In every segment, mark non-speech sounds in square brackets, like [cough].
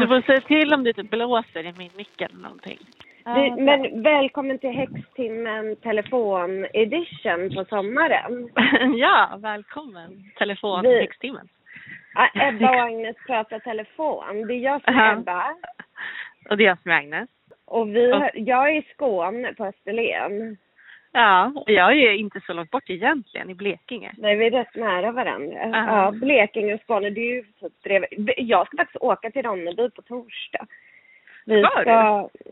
Du får säga till om det typ blåser i min mick eller någonting. Du, men välkommen till Häxtimmen telefon edition på sommaren. [laughs] ja, välkommen. Telefon Vi- Häxtimmen. Ja, Ebba och Agnes pratar telefon. Det är jag som är. Ebba. Och det är jag som är Agnes. Och vi, har- jag är i Skåne på Österlen. Ja, och jag är inte så långt bort egentligen, i Blekinge. Nej, vi är rätt nära varandra. Ja. Ja, Blekinge och Skåne, det är ju typ bredvid. Jag ska faktiskt åka till Ronneby på torsdag. Vi Ska ska,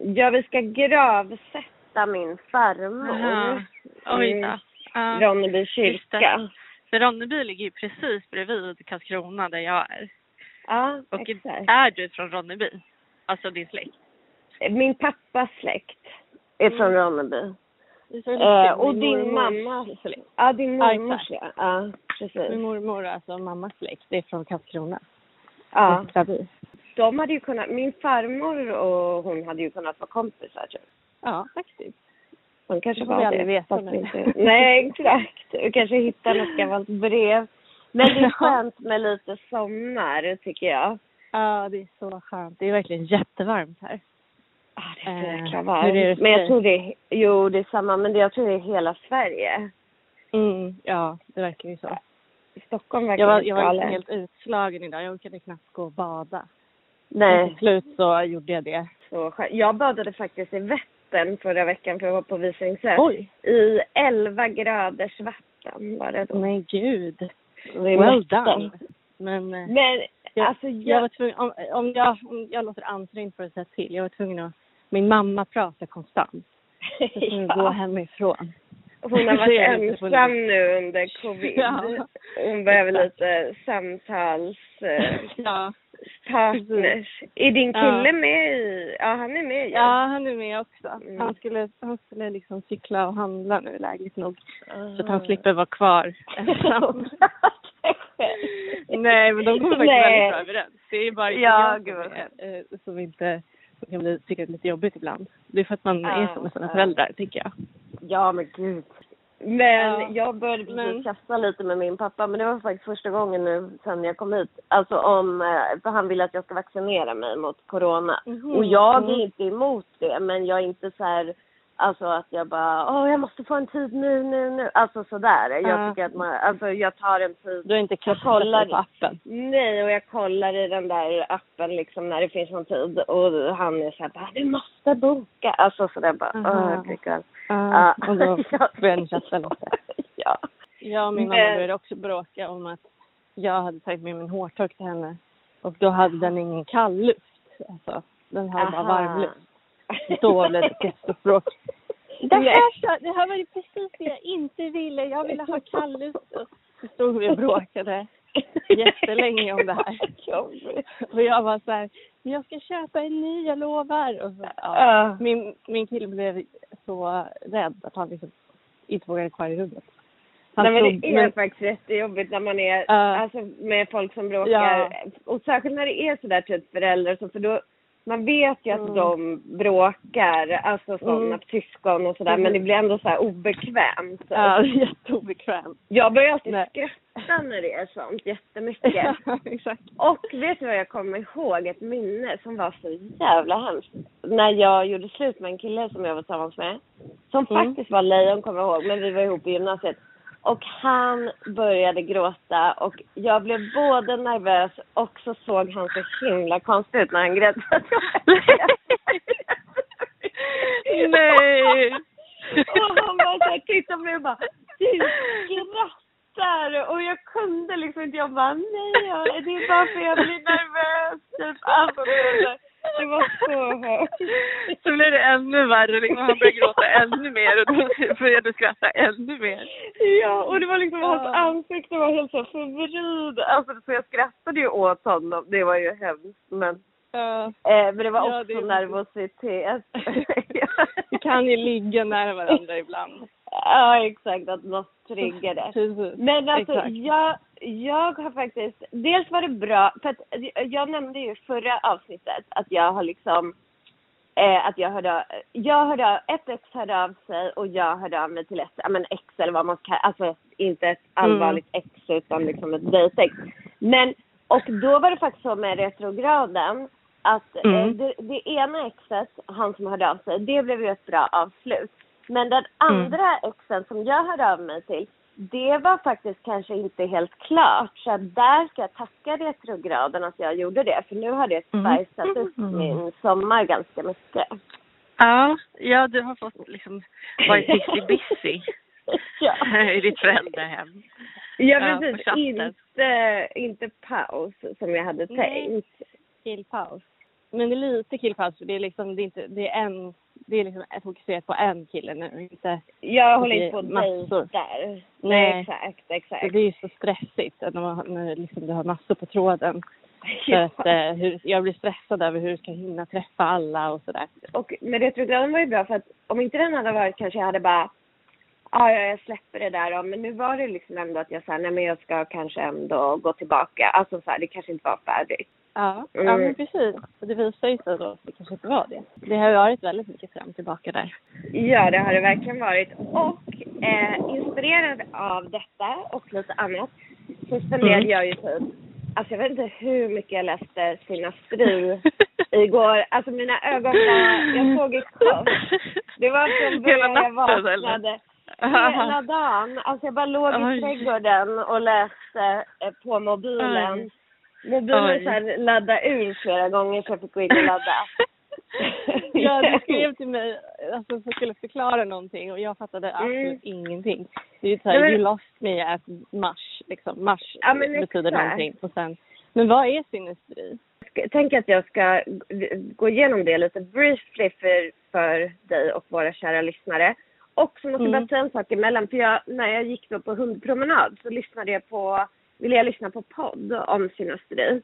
ja, vi ska gravsätta min farmor. Oj i då. Ja. Ronneby kyrka. För Ronneby ligger ju precis bredvid Karlskrona där jag är. Ja, Och exakt. är du från Ronneby? Alltså din släkt? Min pappas släkt är från Mm. Ronneby. Eh, och din mamma. Ja, din mormors ja. Precis. Min mormor, alltså mammas släkt, det är från Karlskrona. Ja. Östraby. De hade ju kunnat, min farmor och hon hade ju kunnat vara kompisar typ. Ja, faktiskt. De kanske Det får var vi det. aldrig veta fast nu. inte- Nej, exakt. Du kanske hittar något gammalt brev. Men det är [laughs] skönt med lite sommar, tycker jag. Ja, det är så skönt. Det är verkligen jättevarmt här. Ah, det är så jäkla varmt. Men jag tror det är, jo det är samma, men det, jag tror det är hela Sverige. Mm, ja, det verkar ju så. Stockholm verkar Jag var, jag var helt utslagen idag. Jag orkade knappt gå och bada. Men Nej, till slut så gjorde jag det. så skönt. Jag badade faktiskt i Vättern förra veckan för jag var på visningsrätt. Oj! I 11 graders vatten var det då. Men gud. Well done. Men eh, Men jag, alltså jag jag, var tvungen, om, om, jag, om jag låter ansträngd för att säga till. Jag var tvungen att, min mamma pratar konstant. Var tvungen att gå ja, hemifrån. hon har [laughs] varit ensam nu under covid. Ja. Hon behöver lite samtals... Eh, Ja. Är din Ja. kille med i... Ja, han är med ja, han är med också. Mm. Han skulle, han skulle liksom cykla och handla nu lägligt nog. Så att han Ah. slipper vara kvar [laughs] ensam. Nej, men de kommer faktiskt väldigt bra överens. Det är bara Ja, jag som, är, eh, som inte som kan bli, tycka det är lite jobbigt ibland. Det är för att man Ja, är som med sina ja. föräldrar, tycker jag. Ja, men gud. Men Ja, jag började precis men- testa lite med min pappa, men det var faktiskt första gången nu sen jag kom hit. Alltså om, eh, för han vill att jag ska vaccinera mig mot corona. Mhm, Och jag är mm. inte emot det, men jag är inte så här, alltså att jag bara, åh jag måste få en tid nu, nu, nu. Alltså sådär. Jag Ja. tycker att man, alltså jag tar en tid. Du har inte kollar- på appen. Nej, och jag kollar i den där appen liksom när det finns någon tid och han är såhär bara, du måste boka. Alltså sådär bara, åh jag blir galen. Ja, Ja. och då börjar ni chatta lite. ja. Jag och min mamma började också bråka om att jag hade tagit med min hårtork till henne och då hade den ingen kallluft. Alltså, den hade bara Aha. varmluft. Då blev det bråk. Det här, sa- det här var ju precis det jag inte ville. Jag ville ha kallluft. Och Så stod vi och bråkade jättelänge om det här. [laughs] Och jag var så här, "Men jag ska köpa en ny, jag lovar. Och så, ja. Min, min kille blev så rädd att han liksom inte vågade kvar i rummet. Han Nej, men det är faktiskt jättejobbigt när man är, Ja. alltså med folk som bråkar. Ja. Och särskilt när det är sådär typ föräldrar så, för då, man vet ju att Mm. de bråkar, alltså sådana Mm. syskon och sådär, Mm. men det blir ändå så här obekvämt. Ja, jätteobekvämt. Jag börjar alltid Nej. skratta när det är sånt jättemycket. [laughs] Exakt. Och vet du vad jag kommer ihåg? Ett minne som var så jävla hemskt. När jag gjorde slut med en kille som jag var tillsammans med. Som Mm. faktiskt var lejon kommer jag ihåg, men vi var ihop i gymnasiet. Och han började gråta och jag blev både nervös och så såg han så himla konstig ut när han grät. [laughs] Nej. Och han bara så här, tittade på mig och bara, du skrattar! Och jag kunde liksom inte, jag bara, nej, jag, det är bara för jag blir nervös. Typ. Alltså, det, var- så [laughs] högt. Så blev det ännu värre. Liksom, han började gråta ännu mer och då började skratta ännu mer. Ja, och det var liksom, hans Ja. ansikte var helt så förvridet. Alltså, så jag skrattade ju åt honom. Det var ju hemskt, men, Ja. eh, men det var Ja, också det nervositet. [laughs] Vi kan ju ligga nära varandra ibland. ja, exakt, att något triggade. Men alltså Exakt. jag, jag har faktiskt, dels var det bra, för att jag nämnde ju förra avsnittet att jag har liksom Eh, att jag hörde, jag hörde, ett ex hörde av sig och jag hörde av mig till ett, ja men ex eller vad man ska, alltså inte ett allvarligt ex utan liksom ett dejtex. Men, och då var det faktiskt så med retrograden att eh, Mm. det, det ena exet, han som hörde av sig, det blev ju ett bra avslut. Men den andra exen som jag hörde av mig till, det var faktiskt kanske inte helt klart. Så där ska jag tacka retrograden att jag gjorde det. För nu har det Mm. spicat upp Mm. min sommar ganska mycket. Ja, ja du har fått liksom varit busy busy [laughs] ja. [laughs] i ditt föräldrahem. ja, Ja, precis. chatten. inte, inte paus som jag hade Nej. tänkt. Killpaus. Men det är lite killpaus för det är liksom, det är inte, det är en, det är liksom fokuserat på en kille nu, inte Jag håller inte på massor. dejtar. Nej, Nej. exakt, Så exakt. det är ju så stressigt när, man, när liksom du har massor på tråden. [laughs] För att, eh, hur, jag blir stressad över hur du ska hinna träffa alla och sådär. Och med retrograden var ju bra för att om inte den hade varit kanske jag hade bara Ja, ja, jag släpper det där då. Men nu var det liksom ändå att jag sa nej men jag ska kanske ändå gå tillbaka. Alltså så här, det kanske inte var färdigt. Ja, ja men precis. Och det visar ju sig då att det kanske inte var det. Det har ju varit väldigt mycket fram och tillbaka där. Ja, det har det verkligen varit. Och eh, inspirerad av detta och lite annat så spenderade Mm. jag ju typ, alltså jag vet inte hur mycket jag läste Sina Stru [laughs] igår. Alltså mina ögon var, jag såg i kors. Det var [laughs] Hela början jag vaknade. [laughs] Hela dagen. Alltså jag bara låg i Oj. trädgården och läste eh, på mobilen. Oj. Mobilen Oj. så här laddade ur flera gånger så jag fick gå in och ladda. [laughs] ja, du skrev till mig alltså, för skulle förklara någonting och jag fattade absolut Mm. ingenting. Det är ju såhär, men- you lost me at mars, liksom. Mars Ja, betyder exakt. någonting. Och sen, men vad är sinnesfri? Jag tänker att jag ska gå igenom det lite briefly för, för dig och våra kära lyssnare. Och så måste jag Mm. bara säga en sak emellan. För jag, när jag gick då på hundpromenad så lyssnade jag på, ville jag lyssna på podd om synasteri.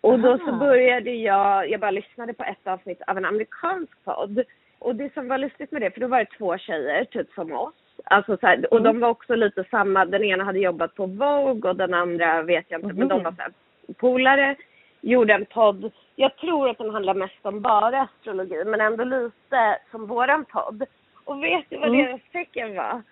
Och då så började jag, jag bara lyssnade på ett avsnitt av en amerikansk podd. Och det som var lustigt med det, för då var det två tjejer, typ som oss. Alltså så här, och Mm. de var också lite samma, den ena hade jobbat på Vogue och den andra vet jag inte, men de Mhm. var så här, polare. Gjorde en podd, jag tror att den handlar mest om bara astrologi, men ändå lite som våran podd. Och vet du vad Mm. deras tecken var?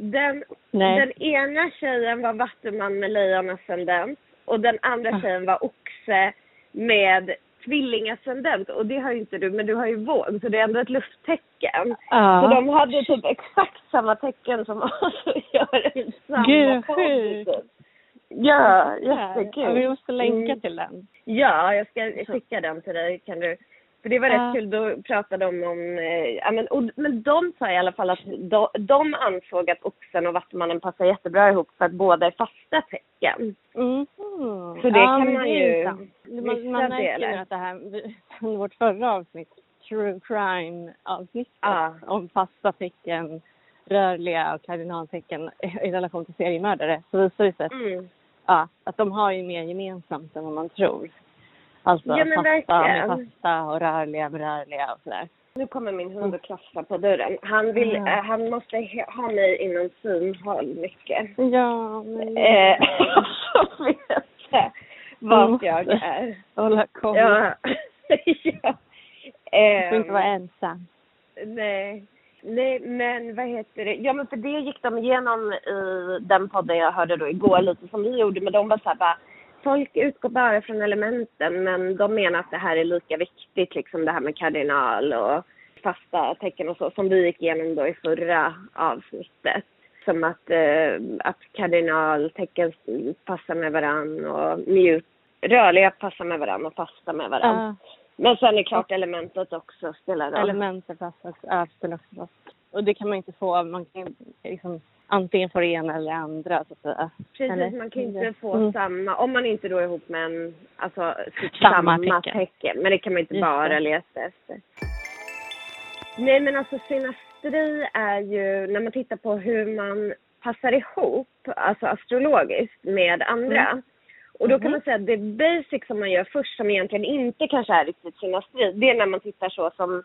Den, Nej. den ena tjejen var vattuman med lejonascendent och den andra Ah. tjejen var oxe med tvillingascendent. Och det har ju inte du, men du har ju våg, så det är ändå ett lufttecken. Ja. Så de hade typ exakt samma tecken som [laughs] oss och gör en samma Gud, podd, typ. Ja, Ja, jättekul. vi måste länka Mm. till den. Ja, jag ska skicka den till dig. Kan du? För det var Ja. rätt kul. Då pratade de om... Eh, ja, men, och, men de sa i alla fall att de, de ansåg att oxen och vattumannen passar jättebra ihop för att båda är fasta tecken. Mm. Så det ja, kan man ju. Man, man märker nu att det här, [laughs] vårt förra avsnitt, true crime avsnittet Ja. om fasta tecken, rörliga och kardinaltecken i relation till seriemördare, så visar det sig Mm. ja, att de har ju mer gemensamt än vad man tror. Alltså Ja, men verkligen. med fasta och rörliga med rörliga och sådär. Nu kommer min hund och klaffar på dörren. Han, vill, Ja. eh, han måste ha mig inom synhåll mycket. Ja, men... Eh, [laughs] vet jag vart jag är. Hålla koll. Ja. [laughs] ja. Du får inte Ehm, vara ensam. Nej. Nej, men vad heter det? Ja, men för det gick de igenom i den podden jag hörde då igår, lite som vi gjorde. Men de var så här bara, folk utgår bara från elementen, men de menar att det här är lika viktigt, liksom det här med kardinal och fasta tecken och så, som vi gick igenom då i förra avsnittet. Som att, eh, att kardinaltecken passar med varann och mjuk, rörliga passar med varann och fasta med varann. Ja. Men sen är klart elementet också spelar roll. Elementen passar ja, spelar också roll. Och det kan man inte få, man kan liksom antingen få det ena eller det andra så att säga. Precis, Eller? man kan inte Mm. få Mm. samma, om man inte då är ihop med en, alltså sitt Samma samma, tecken. tecken. Men det kan man inte Just bara det. leta efter. Nej men alltså synastri är ju, när man tittar på hur man passar ihop, alltså astrologiskt med andra. Mm. Och då kan Mhm. man säga att det basic som man gör först som egentligen inte kanske är riktigt synastri, det är när man tittar så som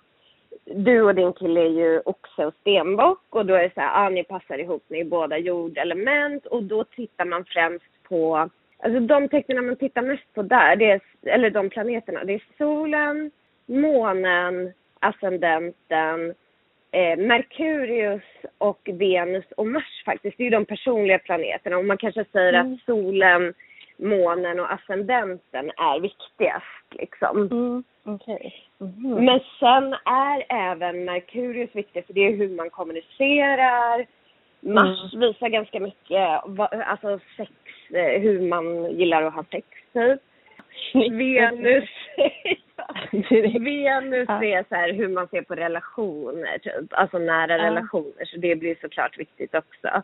du och din kille är ju oxe och stenbock och då är det så här, ah, ni passar ihop, ni är båda jordelement och då tittar man främst på, alltså de tecknen man tittar mest på där, det är, eller de planeterna, det är solen, månen, ascendenten, eh, Merkurius och Venus och Mars faktiskt. Det är ju de personliga planeterna och man kanske säger Mm. att solen, månen och ascendenten är viktigast liksom. Mm. Okej. Mhm. Men sen är även Merkurius viktig för det är hur man kommunicerar. Mars visar ganska mycket, alltså sex, eh, hur man gillar att ha sex typ. Venus, [laughs] Venus är så här hur man ser på relationer typ, alltså nära relationer så det blir såklart viktigt också.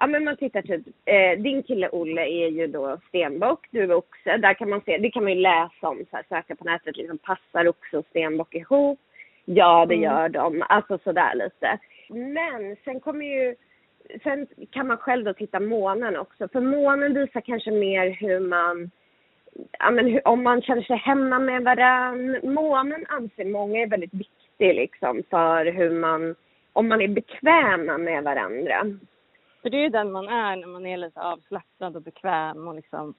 Ja men man tittar typ, eh, din kille Olle är ju då stenbock, du är oxe. Där kan man se, det kan man ju läsa om, så här, söka på nätet, liksom passar oxe och stenbock ihop? Ja det Mm. gör de, alltså sådär lite. Men sen kommer ju, sen kan man själv då titta månen också, för månen visar kanske mer hur man ja, men hur, om man känner sig hemma med varann. Månen anser många är väldigt viktig liksom för hur man, om man är bekväma med varandra. För det är ju den man är när man är lite avslappnad och bekväm och liksom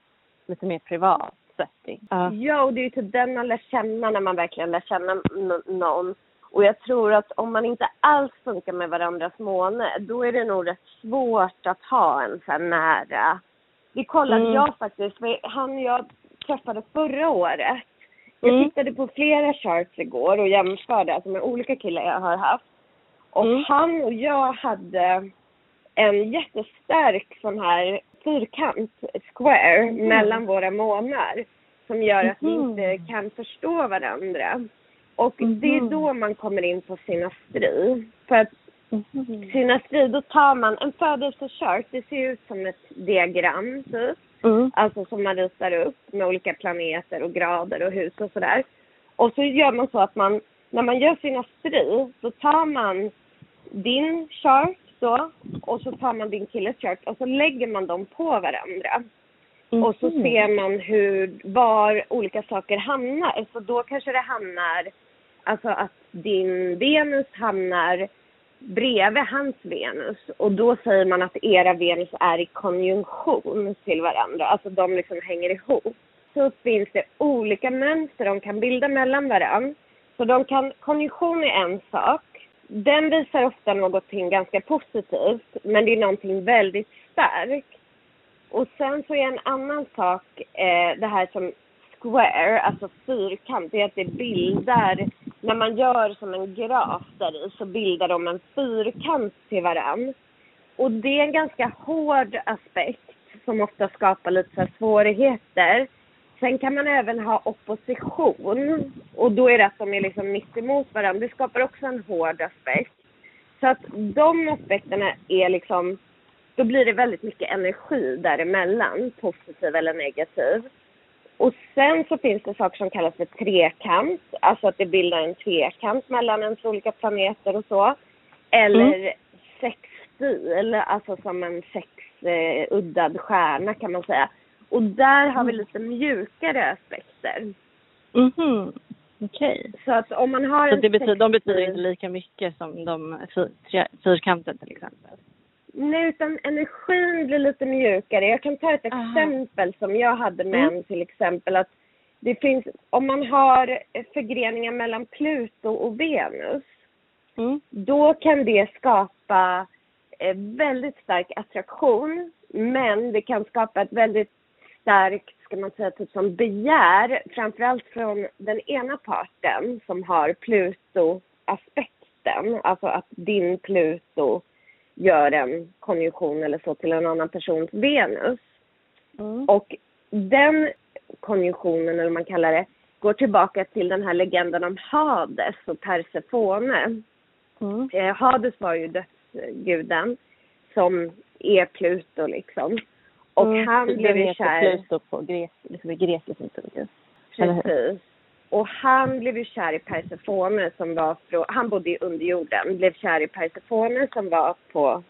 lite mer privat setting. Ja. Ja, och det är ju typ den man lär känna när man verkligen lär känna någon. Och jag tror att om man inte alls funkar med varandras måne, då är det nog rätt svårt att ha en så här nära. Det kollade Mm. jag faktiskt, för han jag träffade förra året. Jag Mm. tittade på flera charts igår och jämförde alltså med olika killar jag har haft. Och Mm. han och jag hade en jättestark sån här fyrkant, square, Mhm. mellan våra månar. Som gör att vi Mhm. inte kan förstå varandra. Och Mhm. det är då man kommer in på synastri. För att Mhm. synastri, då tar man en födelsechart, det ser ut som ett diagram typ. Mm. Alltså som man ritar upp med olika planeter och grader och hus och sådär. Och så gör man så att man, när man gör synastri, då tar man din chart då och så tar man din killes chart och så lägger man dem på varandra. Och så ser man hur, var olika saker hamnar. Så då kanske det hamnar, alltså att din Venus hamnar bredvid hans Venus. Och då säger man att era Venus är i konjunktion till varandra. Alltså de liksom hänger ihop. Så finns det olika mönster de kan bilda mellan varandra. Så de kan, konjunktion är en sak. Den visar ofta någonting ganska positivt, men det är någonting väldigt starkt. Och sen så är en annan sak eh, det här som square, alltså fyrkant, det är att det bildar, när man gör som en graf där i så bildar de en fyrkant till varann. Och det är en ganska hård aspekt som ofta skapar lite så här svårigheter. Sen kan man även ha opposition och då är det att de är liksom mitt emot varandra. Det skapar också en hård aspekt. Så att de aspekterna är liksom, då blir det väldigt mycket energi däremellan, positiv eller negativ. Och sen så finns det saker som kallas för trekant, alltså att det bildar en trekant mellan ens olika planeter och så. Eller sexstil, alltså som en sexuddad stjärna kan man säga. Och där har vi lite mjukare aspekter. Mhm. Okej. Så att om man har Så en det betyder, de betyder inte lika mycket som de fyrkanten till exempel? Nej, utan energin blir lite mjukare. Jag kan ta ett Aha. exempel som jag hade med Mm. till exempel. att det finns, Om man har förgreningar mellan Pluto och Venus, Mm. då kan det skapa eh, väldigt stark attraktion. Men det kan skapa ett väldigt starkt, ska man säga, typ som begär. Framförallt från den ena parten som har Pluto-aspekten. Alltså att din Pluto gör en konjunktion eller så till en annan persons Venus. Mm. Och den konjunktionen, eller vad man kallar det, går tillbaka till den här legenden om Hades och Persefone. Mm. Eh, Hades var ju dödsguden som är Pluto liksom. Och Mm. han blev ju kär... Pluto på grek, liksom i grekisk mytologi. Precis. Och han blev ju kär i Persefone som var från, han bodde ju under jorden, blev kär i Persefone som var på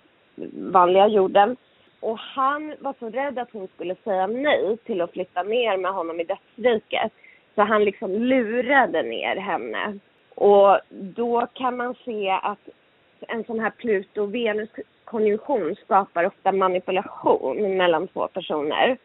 vanliga jorden. Och han var så rädd att hon skulle säga nej till att flytta ner med honom i dödsriket. Så han liksom lurade ner henne. Och då kan man se att en sån här Pluto-Venus-konjunktion skapar ofta manipulation mellan två personer.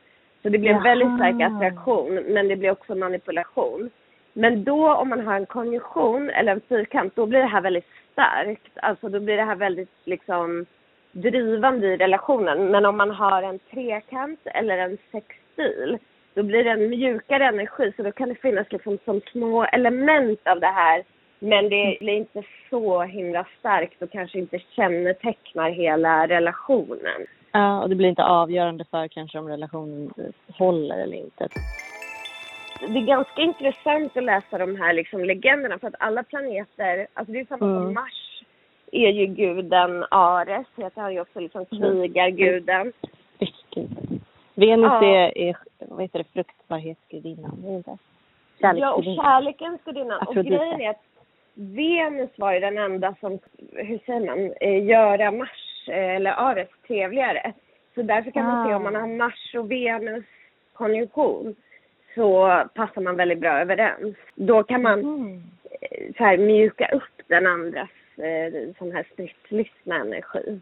Så det blir en väldigt stark Jaha. attraktion, men det blir också manipulation. Men då om man har en konjunktion eller en fyrkant, då blir det här väldigt starkt. Alltså då blir det här väldigt liksom drivande i relationen. Men om man har en trekant eller en sextil, då blir det en mjukare energi. Så då kan det finnas liksom som små element av det här. Men det blir inte så himla starkt och kanske inte kännetecknar hela relationen. Ja, och det blir inte avgörande för kanske om relationen håller eller inte. Det är ganska intressant att läsa de här liksom legenderna för att alla planeter, alltså det är samma mm. som Mars är ju guden Ares, heter han ju också liksom mm. krigarguden. Mm. Venus ja. är, är, vad heter det, fruktbarhetsgudinnan, är det inte? Ja, och kärlekens gudinna. Och grejen är att Venus var ju den enda som, hur säger man, eh, göra Mars eh, eller Ares trevligare. Så därför kan ah. man se om man har Mars och Venus konjunktion så passar man väldigt bra överens. Då kan man mm. så här, mjuka upp den andras eh, sån här stridslystna energi.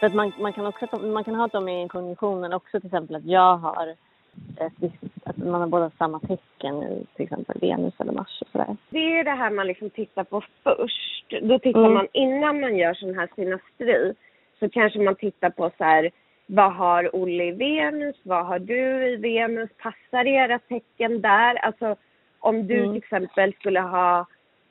Så att man, man, kan också, man kan ha dem i konjunktionen också till exempel att jag har att man har båda samma tecken till exempel Venus eller Mars och sådär. Det är det här man liksom tittar på först. Då tittar mm. man innan man gör sån här synastri så kanske man tittar på så här vad har Olle i Venus? Vad har du i Venus? Passar era tecken där? Alltså om du mm. till exempel skulle ha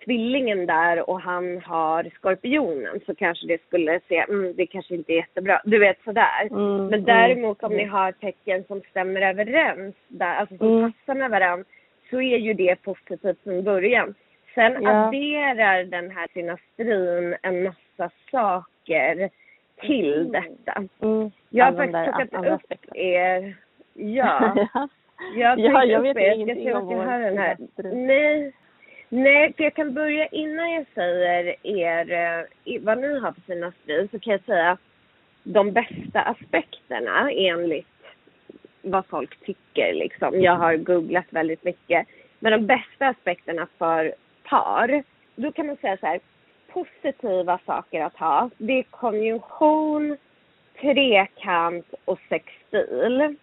tvillingen där och han har skorpionen så kanske det skulle se, mm, det kanske inte är jättebra. Du vet sådär. Mm, Men mm, däremot om ni mm. har tecken som stämmer överens, där, alltså som mm. passar med varandra, så är ju det positivt från början. Sen ja. adderar den här synastrin en massa saker till mm. detta. Mm. Jag har faktiskt plockat upp er... [laughs] Ja. Jag ja, jag vet er. ingenting om vår här. Nej, Nej, för jag kan börja innan jag säger er eh, vad ni har för fina strid så kan jag säga de bästa aspekterna enligt vad folk tycker liksom. Jag har googlat väldigt mycket. Men de bästa aspekterna för par, då kan man säga så här, positiva saker att ha, det är konjunktion, trekant och sextil.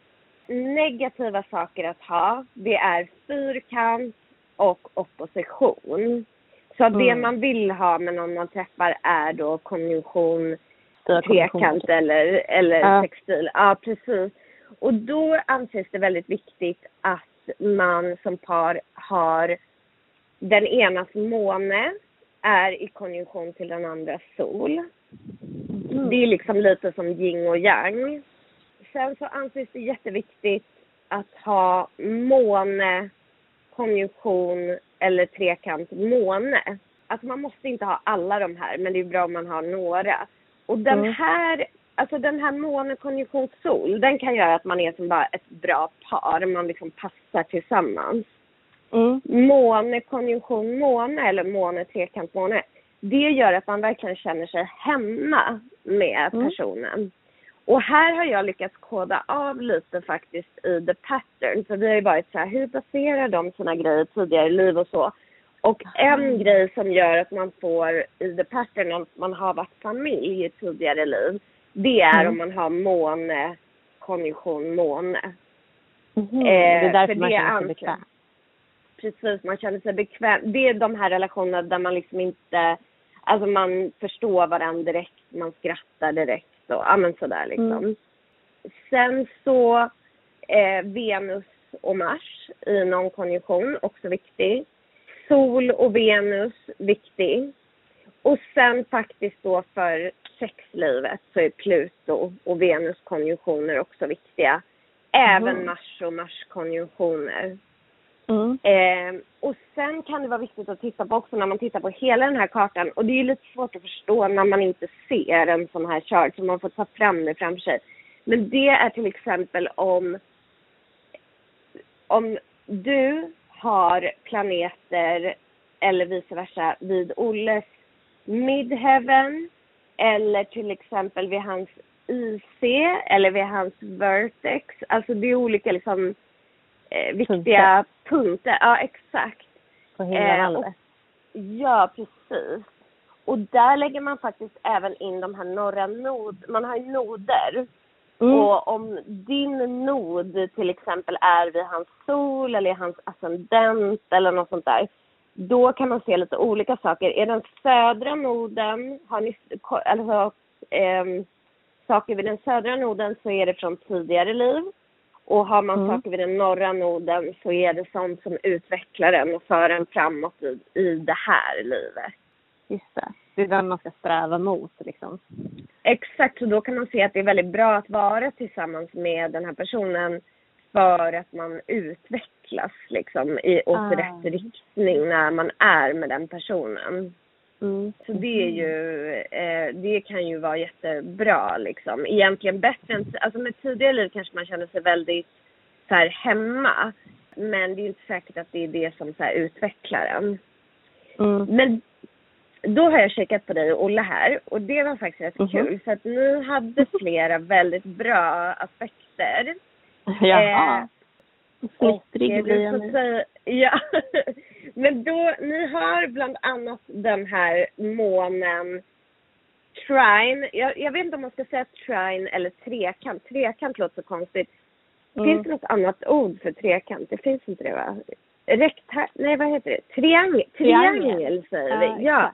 Negativa saker att ha, det är fyrkant, och opposition. Så mm. det man vill ha med någon man träffar är då konjunktion, trekant eller, eller ja. textil. Ja, precis. Och då anses det väldigt viktigt att man som par har den enas måne är i konjunktion till den andra sol. Mm. Det är liksom lite som yin och yang. Sen så anses det jätteviktigt att ha måne konjunktion eller trekant måne. Alltså man måste inte ha alla de här, men det är bra om man har några. Och den mm. här, alltså den här måne, konjunktion, sol, den kan göra att man är som bara ett bra par. Man liksom passar tillsammans. Mm. Måne, konjunktion, måne eller måne, trekant, måne. Det gör att man verkligen känner sig hemma med mm. personen. Och här har jag lyckats koda av lite faktiskt i The Pattern. Så vi har ju varit så här, hur baserar de sina grejer tidigare i liv och så. Och en mm. grej som gör att man får i The Pattern om man har varit familj i tidigare liv. Det är mm. om man har måne, konjunktion måne. Mm. Eh, det är därför man känner sig bekväm. Precis, man känner sig bekväm. Det är de här relationerna där man liksom inte, alltså man förstår varandra direkt, man skrattar direkt så, ja men sådär liksom. Mm. Sen så eh, Venus och Mars i någon konjunktion, också viktig. Sol och Venus, viktig. Och sen faktiskt då för sexlivet så är Pluto och Venus konjunktioner också viktiga. Även mm. Mars och Mars konjunktioner. Mm. Eh, och sen kan det vara viktigt att titta på också när man tittar på hela den här kartan. Och det är ju lite svårt att förstå när man inte ser en sån här chart, så man får ta fram det framför sig. Men det är till exempel om, om du har planeter eller vice versa vid Olles midheaven eller till exempel vid hans IC eller vid hans vertex. Alltså det är olika liksom eh, viktiga punkter. punkter. Ja, exakt. På himlavalvet? Eh, ja, precis. Och där lägger man faktiskt även in de här norra nod... Man har ju noder. Mm. Och om din nod till exempel är vid hans sol eller hans ascendent eller något sånt där, då kan man se lite olika saker. Är den södra noden, har ni, alltså, eh, saker vid den södra noden så är det från tidigare liv. Och har man mm. saker vid den norra noden så är det sånt som utvecklar en och för en framåt i, i det här livet. Just det. Det är den man ska sträva mot liksom. Exakt, så då kan man se att det är väldigt bra att vara tillsammans med den här personen för att man utvecklas liksom i, åt ah. rätt riktning när man är med den personen. Mm. Så det är ju, eh, det kan ju vara jättebra liksom. Egentligen bättre än, alltså med tidigare liv kanske man känner sig väldigt så här hemma. Men det är inte säkert att det är det som så här utvecklar en. Mm. Men då har jag kikat på dig och Olle här och det var faktiskt rätt mm -hmm. kul för att ni hade flera väldigt bra aspekter. [laughs] Jaha. Eh, Fnittrig blir jag nu. Ja. [laughs] Men då, ni har bland annat den här månen trine. Jag, jag vet inte om man ska säga trine eller trekant. Trekant låter så konstigt. Mm. Finns det något annat ord för trekant? Det finns inte det va? Rekta... Nej vad heter det? Triangel, triangel säger vi. Ja,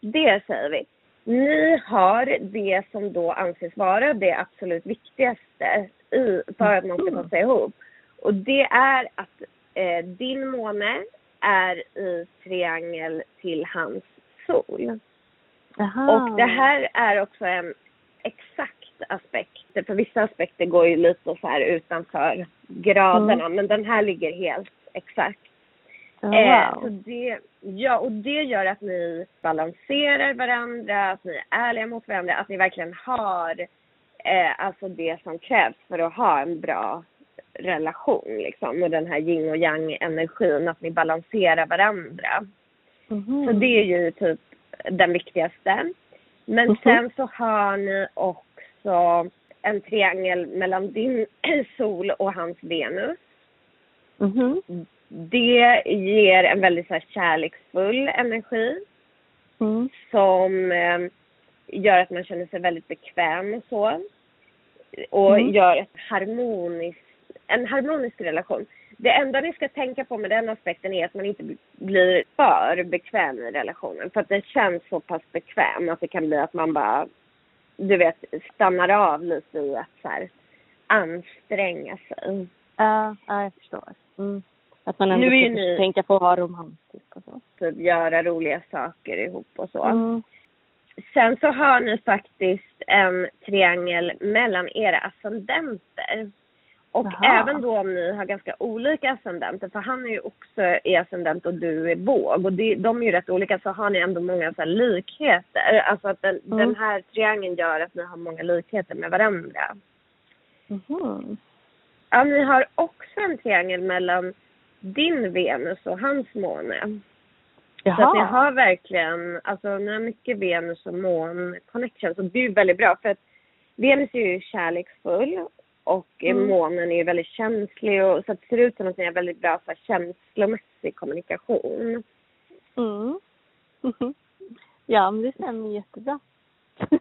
det säger vi. Ni har det som då anses vara det absolut viktigaste i, för att man ska ta sig ihop. Och det är att eh, din måne är i triangel till hans sol. Aha. Och det här är också en exakt aspekt. För vissa aspekter går ju lite så här utanför graderna mm. men den här ligger helt exakt. Oh, wow. eh, så det, ja, och det gör att ni balanserar varandra, att ni är ärliga mot varandra, att ni verkligen har eh, alltså det som krävs för att ha en bra relation liksom och den här yin och yang energin, att ni balanserar varandra. Mm. Så det är ju typ den viktigaste. Men mm. sen så har ni också en triangel mellan din [clears throat] sol och hans Venus. Mm. Det ger en väldigt så här, kärleksfull energi mm. som eh, gör att man känner sig väldigt bekväm och så. Och mm. gör ett harmoniskt en harmonisk relation. Det enda ni ska tänka på med den aspekten är att man inte blir för bekväm i relationen. För att det känns så pass bekväm att det kan bli att man bara, du vet, stannar av lite i att så här, anstränga sig. Ja, ja jag förstår. Mm. Att man ändå ska ni, tänka på att vara romantisk och så. Typ göra roliga saker ihop och så. Mm. Sen så har ni faktiskt en triangel mellan era ascendenter. Och Aha. även då om ni har ganska olika ascendenter, för han är ju också i ascendent och du är våg och det, de är ju rätt olika, så har ni ändå många så likheter. Alltså att den, mm. den, här triangeln gör att ni har många likheter med varandra. Mm. Ja, ni har också en triangel mellan din Venus och hans måne. Jaha. Så att ni har verkligen, alltså ni har mycket Venus och mån connection, så det är ju väldigt bra för att Venus är ju kärleksfull och mm. månen är ju väldigt känslig och så det ser ut som att ni har väldigt bra så här, känslomässig kommunikation. Mm. [laughs] ja, men det stämmer jättebra.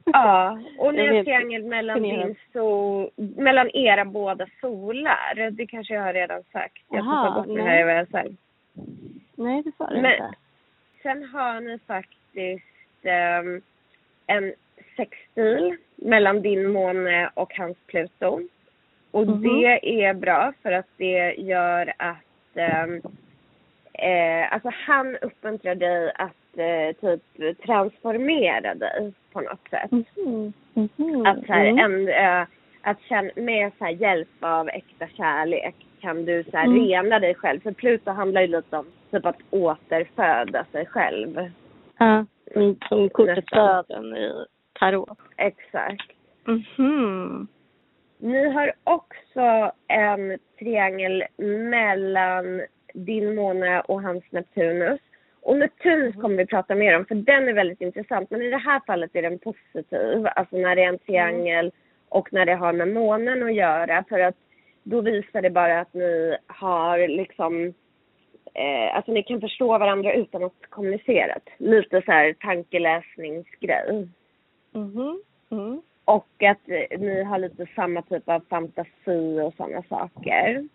ja, [laughs] och ni har triangel mellan din sol, mellan era båda solar. Det kanske jag har redan sagt. Jag får ta bort det här vad jag sagt. Nej, det sa du inte. Sen har ni faktiskt um, en sextil mellan din måne och hans Pluto. Och mm -hmm. det är bra för att det gör att ehm, eh, alltså han uppmuntrar dig att eh, typ transformera dig på något sätt. Mm -hmm. Mm -hmm. Att så här, mm. en, eh, att känna, med så här, hjälp av äkta kärlek kan du så här, mm. rena dig själv. För Pluto handlar ju lite om typ att återföda sig själv. Ja, som kortet döden i tarot. Exakt. -hmm. Ni har också en triangel mellan din måne och hans Neptunus. Och Neptunus mm. kommer vi prata mer om för den är väldigt intressant. Men i det här fallet är den positiv. Alltså när det är en triangel och när det har med månen att göra. För att då visar det bara att ni har liksom eh, alltså ni kan förstå varandra utan att kommunicera. Lite så här tankeläsningsgrej. Mm. Mm. Och att ni har lite samma typ av fantasi och sådana saker.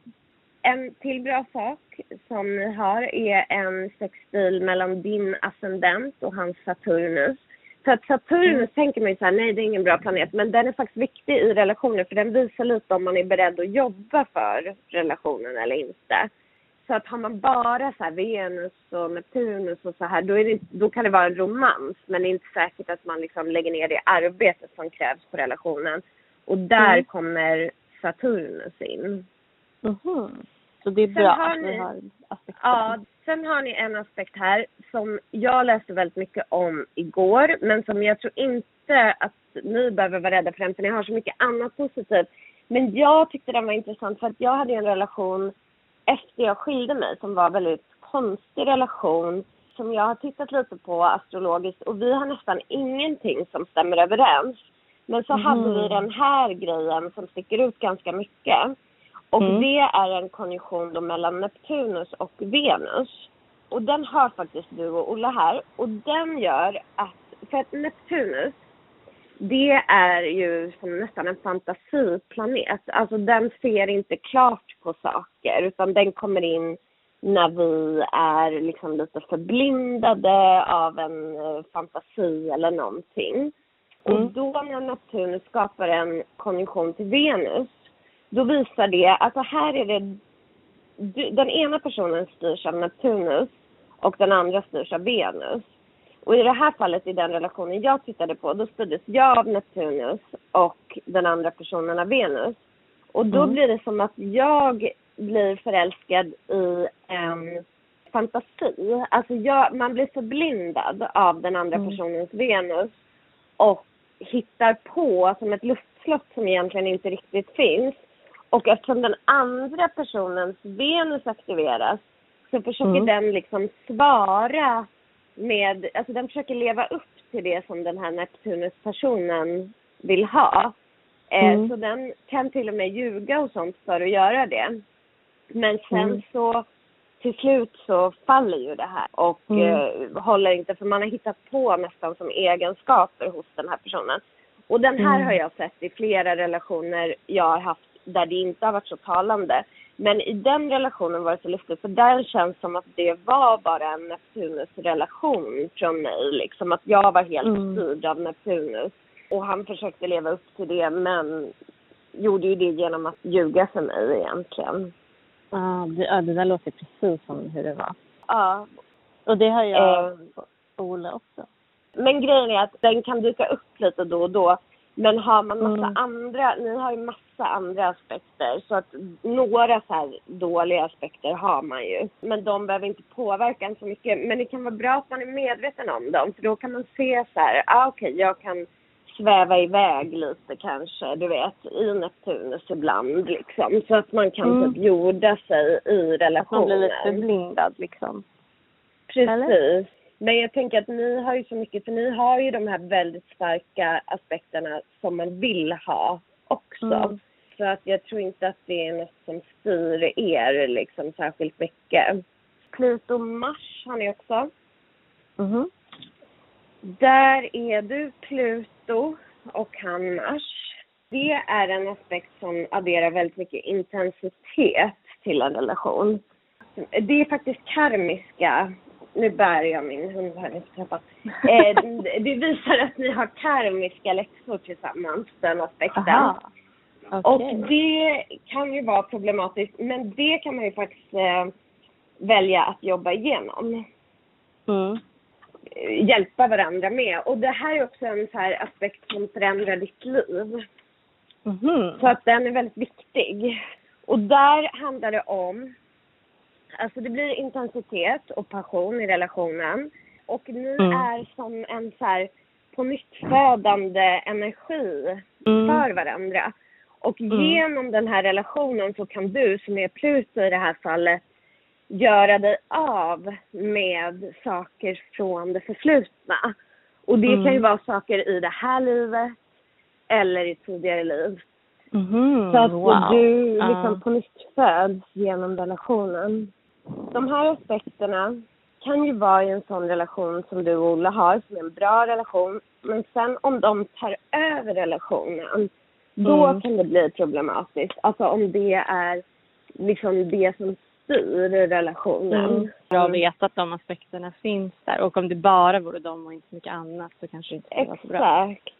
En till bra sak som ni har är en sexstil mellan din ascendent och hans Saturnus. För att Saturnus mm. tänker man ju så här, nej det är ingen bra planet, men den är faktiskt viktig i relationer för den visar lite om man är beredd att jobba för relationen eller inte. Så att har man bara så Venus och Neptunus och så här, då, är det, då kan det vara en romans. Men det är inte säkert att man liksom lägger ner det arbetet som krävs på relationen. Och där mm. kommer Saturnus in. Mm. Så det är bra att ni har aspekter. Ja, sen har ni en aspekt här som jag läste väldigt mycket om igår, men som jag tror inte att ni behöver vara rädda för den, för ni har så mycket annat positivt. Men jag tyckte den var intressant för att jag hade en relation efter jag skilde mig som var en väldigt konstig relation som jag har tittat lite på astrologiskt och vi har nästan ingenting som stämmer överens. Men så mm. hade vi den här grejen som sticker ut ganska mycket. Och mm. det är en konjunktion då mellan Neptunus och Venus. Och den har faktiskt du och Olle här. Och den gör att, för att Neptunus det är ju som nästan en fantasiplanet. Alltså den ser inte klart på saker utan den kommer in när vi är liksom lite förblindade av en eh, fantasi eller någonting. Mm. Och då när Neptunus skapar en konjunktion till Venus, då visar det att alltså här är det, den ena personen styrs av Neptunus och den andra styrs av Venus. Och i det här fallet, i den relationen jag tittade på, då styrdes jag av Neptunus och den andra personen av Venus. Och då mm. blir det som att jag blir förälskad i en fantasi. Alltså jag, man blir förblindad av den andra mm. personens Venus och hittar på som ett luftslott som egentligen inte riktigt finns. Och eftersom den andra personens Venus aktiveras så försöker mm. den liksom svara med, alltså den försöker leva upp till det som den här Neptunus-personen vill ha. Eh, mm. Så den kan till och med ljuga och sånt för att göra det. Men sen mm. så till slut så faller ju det här och mm. eh, håller inte för man har hittat på nästan som egenskaper hos den här personen. Och den här mm. har jag sett i flera relationer jag har haft där det inte har varit så talande. Men i den relationen var det så lustigt, för där känns som att det var bara en Neptunus-relation från mig. Liksom att jag var helt mm. styrd av Neptunus. Och han försökte leva upp till det, men gjorde ju det genom att ljuga för mig egentligen. Ah, det, ja, det där låter precis som hur det var. Ja. Och det har jag eh, Ola också. Men grejen är att den kan dyka upp lite då och då. Men har man massa mm. andra, ni har ju massa andra aspekter så att några så här dåliga aspekter har man ju. Men de behöver inte påverka en så mycket. Men det kan vara bra att man är medveten om dem för då kan man se så här, ah, okej okay, jag kan sväva iväg lite kanske, du vet, i Neptunus ibland liksom. Så att man kan mm. typ jorda sig i relationen. Att man blir lite förblindad liksom. Precis. Eller? Men jag tänker att ni har ju så mycket, för ni har ju de här väldigt starka aspekterna som man vill ha också. Mm. Så att jag tror inte att det är något som styr er liksom särskilt mycket. Pluto Mars har ni också. Mm. Där är du Pluto och han Mars. Det är en aspekt som adderar väldigt mycket intensitet till en relation. Det är faktiskt karmiska nu bär jag min hund här. [laughs] Eh, det visar att ni har karmiska läxor tillsammans, den aspekten. Okay. Och det kan ju vara problematiskt, men det kan man ju faktiskt eh, välja att jobba igenom. Mm. Hjälpa varandra med. Och det här är också en så här aspekt som förändrar ditt liv. Mm. Så att den är väldigt viktig. Och där handlar det om Alltså det blir intensitet och passion i relationen. Och ni mm. är som en så här på nytt födande energi mm. för varandra. Och mm. genom den här relationen så kan du, som är Pluto i det här fallet, göra dig av med saker från det förflutna. Och det kan ju mm. vara saker i det här livet eller i tidigare liv. Mm, så att wow. du liksom uh. på nytt föds genom relationen. De här aspekterna kan ju vara i en sån relation som du och Olle har, som är en bra relation. Men sen om de tar över relationen, då Mm. kan det bli problematiskt. Alltså om det är liksom det som styr relationen. Mm. Bra att veta att de aspekterna finns där. Och om det bara vore de och inte så mycket annat så kanske det inte skulle vara så bra. Exakt.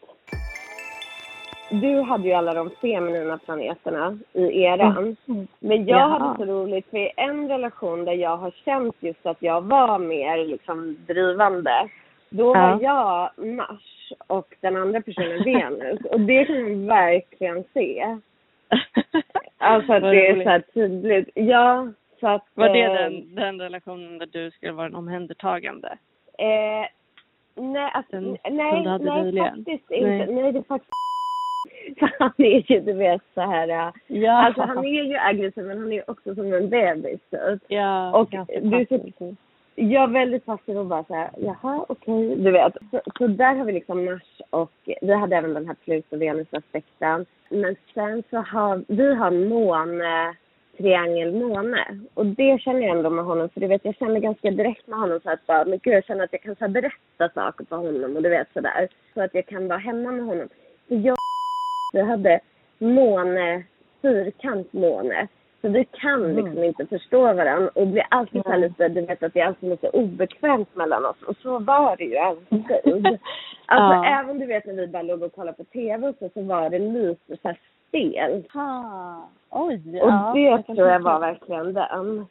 Du hade ju alla de feminina planeterna i eran. Mm. Men jag Jaha. hade så roligt för i en relation där jag har känt just att jag var mer liksom drivande. Då Ja. var jag Mars och den andra personen [laughs] Venus. Och det kan man verkligen se. [laughs] Alltså att det är så här tydligt. Ja, så att... Var det eh, den, den relationen där du skulle vara en omhändertagande? Eh, nej, alltså, Den nej, nej faktiskt inte. Nej. Det är faktiskt [laughs] För han är ju, du vet, så här... äh, Ja. Alltså han är ju aggressiv, men han är ju också som en bebis, typ. ja, och du. Jag är väldigt passiv och bara såhär, jaha, okej, du vet. Så, så där har vi liksom Mars och vi hade även den här Pluto-Venus-aspekten. Men sen så har vi har måne, triangel måne. Och det känner jag ändå med honom, för du vet, jag känner ganska direkt med honom så att bara, men gud, jag känner att jag kan så här, berätta saker för honom och du vet sådär. Så att jag kan vara hemma med honom. Så jag vi hade måne, fyrkant måne. Så vi kan Mm. liksom inte förstå varandra och det blir alltid så Nej. lite, du vet att det är alltid lite obekvämt mellan oss. Och så var det ju alltid. [laughs] Alltså Ja. även du vet när vi bara låg och kollade på tv och så, så var det lite så här stelt. Oj. Och ja, det jag tror jag var verkligen den.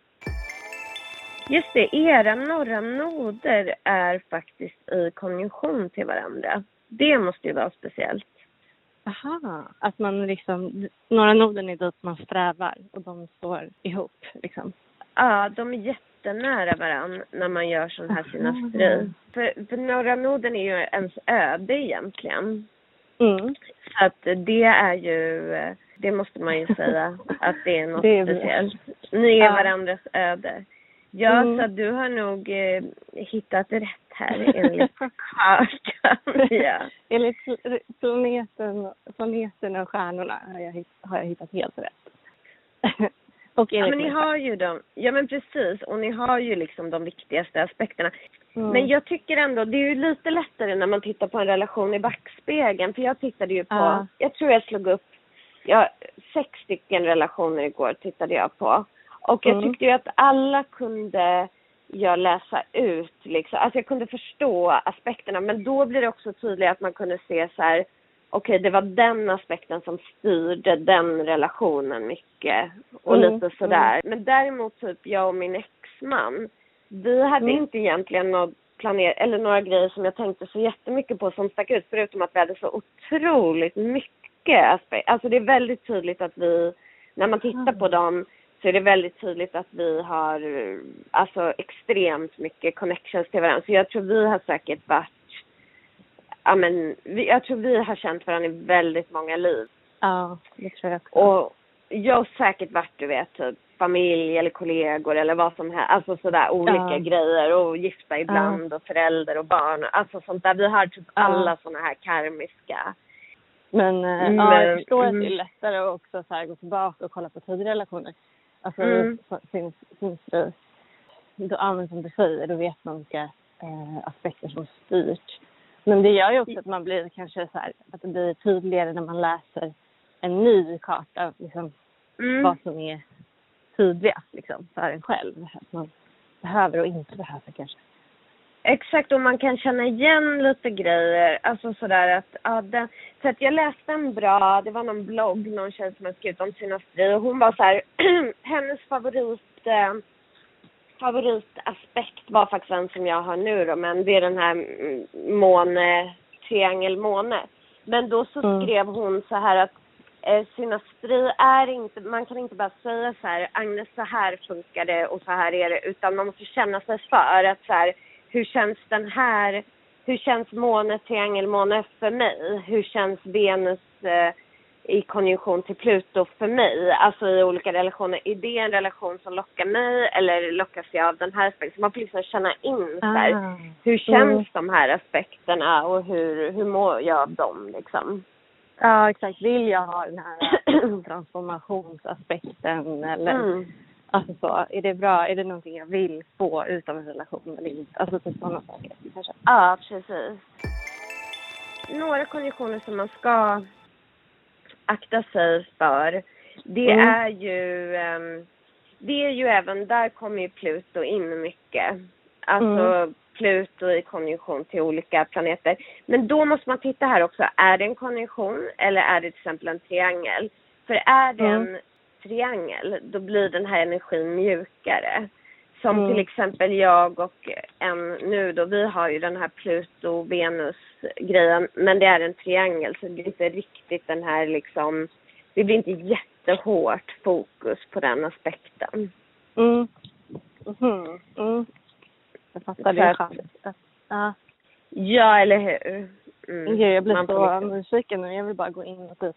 Just det, era norra noder är faktiskt i konjunktion till varandra. Det måste ju vara speciellt. Aha, att man liksom, några noden är dit man strävar och de står ihop liksom. Ja, de är jättenära varandra när man gör sån här synastri. För, för norra noden är ju ens öde egentligen. Mm. Så att det är ju, det måste man ju säga, [laughs] att det är något Det är- speciellt. Ni är Ja. varandras öde. Ja, Mm. så du har nog eh, hittat rätt här enligt [laughs] kartan. ja. Enligt pl- planeten, planeterna och stjärnorna har jag, har jag hittat helt rätt. [laughs] och ja, men ni har ju dem. Ja, men precis. Och ni har ju liksom de viktigaste aspekterna. Mm. Men jag tycker ändå, det är ju lite lättare när man tittar på en relation i backspegeln. För jag tittade ju på, Ja. jag tror jag slog upp, ja, sex stycken relationer igår tittade jag på. Och jag Mm. tyckte ju att alla kunde jag läsa ut liksom, alltså jag kunde förstå aspekterna. Men då blir det också tydligt att man kunde se så här, okej det var den aspekten som styrde den relationen mycket. Och Mm, lite sådär. Men däremot typ jag och min exman, vi hade Mm. inte egentligen något planer eller några grejer som jag tänkte så jättemycket på som stack ut förutom att vi hade så otroligt mycket aspekter. Alltså det är väldigt tydligt att vi, när man tittar på dem så är det väldigt tydligt att vi har alltså extremt mycket connections till varandra. Så jag tror vi har säkert varit, ja men jag tror vi har känt varandra i väldigt många liv. Ja, det tror jag också. Och jag har säkert varit, du vet, typ familj eller kollegor eller vad som helst. Alltså sådär olika Ja. grejer och gifta ibland och förälder och barn. Alltså sånt där. Vi har typ Ja. alla såna här karmiska. Men, eh, Mm, ja, jag förstår att mm. det är lättare att också så gå tillbaka och kolla på tidigare relationer. Alltså Mm. sin, sin fru. Då, ja, som du säger, då vet man vilka eh, aspekter som styrt. Men det gör ju också att man blir kanske så här, att det blir tydligare när man läser en ny karta, liksom Mm. vad som är tydligast liksom, för en själv. Att man behöver och inte behöver kanske. Exakt, och man kan känna igen lite grejer. Alltså sådär att, ja, den, så att jag läste en bra, det var någon blogg, någon tjej som har skrivit om sina strid och hon var så här, [clears throat] hennes favorit, eh, favoritaspekt var faktiskt den som jag har nu då, men det är den här mm, måne, triangel måne. Men då så Mm. skrev hon så här att eh, synastri är inte, man kan inte bara säga så här, Agnes så här funkar det och så här är det, utan man måste känna sig för att så här, hur känns den här, hur känns måne, triangelmåne för mig? Hur känns Venus eh, i konjunktion till Pluto för mig? Alltså i olika relationer. Är det en relation som lockar mig eller lockas jag av den här aspekten? Man får liksom känna in så här, Ah. hur känns Mm. de här aspekterna och hur, hur mår jag av dem liksom? Ja, exakt. Vill jag ha den här [clears throat] transformationsaspekten eller Mm. Alltså så, är det bra? Är det någonting jag vill få ut av en relation eller inte? Alltså typ sådana saker kanske. Ja, precis. Några konditioner som man ska akta sig för, det Mm. är ju ehm, det är ju även, där kommer ju Pluto in mycket. Alltså Mm. Pluto i konjunktion till olika planeter. Men då måste man titta här också, är det en konjunktion eller är det till exempel en triangel? För är det Mm. Triangel, då blir den här energin mjukare. Som Mm. till exempel jag och en nu då, vi har ju den här Pluto-Venus-grejen, men det är en triangel så det är inte riktigt den här liksom, det blir inte jättehårt fokus på den aspekten. Mm. Mhm. Mm. Jag fattar skönt. Ja. Ja, eller hur? Mm. Gud, jag blir Man så liksom- nyfiken nu. Jag vill bara gå in och typ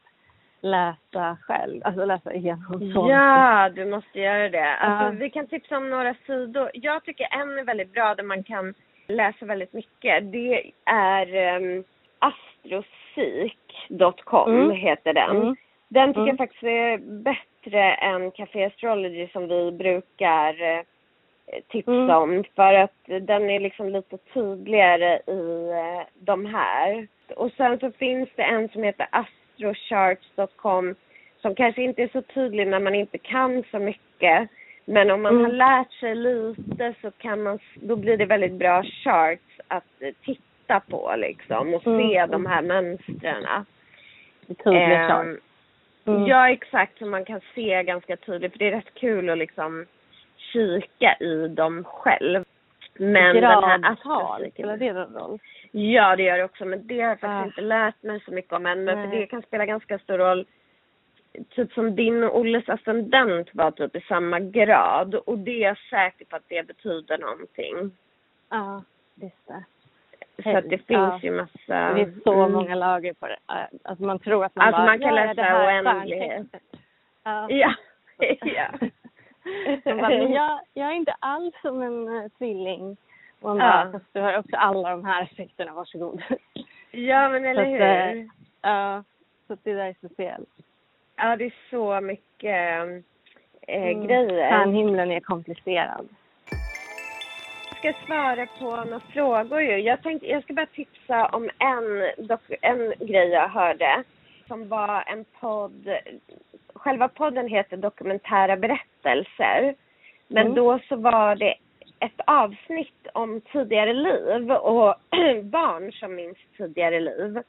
läsa själv. Alltså läsa igenom sånt. Ja, du måste göra det. Alltså, Ja. Vi kan tipsa om några sidor. Jag tycker en är väldigt bra där man kan läsa väldigt mycket. Det är um, astrosik.com Mm. heter den. Mm. Den tycker Mm. jag faktiskt är bättre än Café Astrology som vi brukar eh, tipsa Mm. om. För att den är liksom lite tydligare i eh, de här. Och sen så finns det en som heter astrocharts.com som kanske inte är så tydlig när man inte kan så mycket. Men om man Mm. har lärt sig lite så kan man, då blir det väldigt bra charts att eh, titta på liksom och Mm. se de här mönstren. Tydlig Ehm, chart. Mm. Ja, exakt. Så man kan se ganska tydligt. För det är rätt kul att liksom kika i dem själv. Men den här astrofysiken- spelar det någon roll? Ja, det gör det också. Men det har jag faktiskt Ah. inte lärt mig så mycket om än. Men för det kan spela ganska stor roll. Typ som din och Olles ascendent var typ i samma grad. Och det är jag säker på att det betyder någonting. Ja, just det. Så att det Ja. finns ju massa... Det är så Mm. många lager på det. Alltså man tror att man Alltså bara, man kan ja, läsa är oändlighet. Ja. Ja. [laughs] ja. [laughs] Man bara, men [laughs] jag, jag är inte alls som en uh, tvilling. Man Ja. bara, fast du har också alla de här effekterna, varsågod. [laughs] Ja, men eller Så att, hur? eh, Ja, så att det där är speciellt. Ja, det är så mycket eh, Mm. grejer. Stjärnhimlen är komplicerad. Jag ska svara på några frågor ju. Jag tänkte, jag ska bara tipsa om en, en grej jag hörde. Som var en podd. Själva podden heter Dokumentära berättelser. Men Mm. då så var det ett avsnitt om tidigare liv och [clears throat] barn som minns tidigare liv.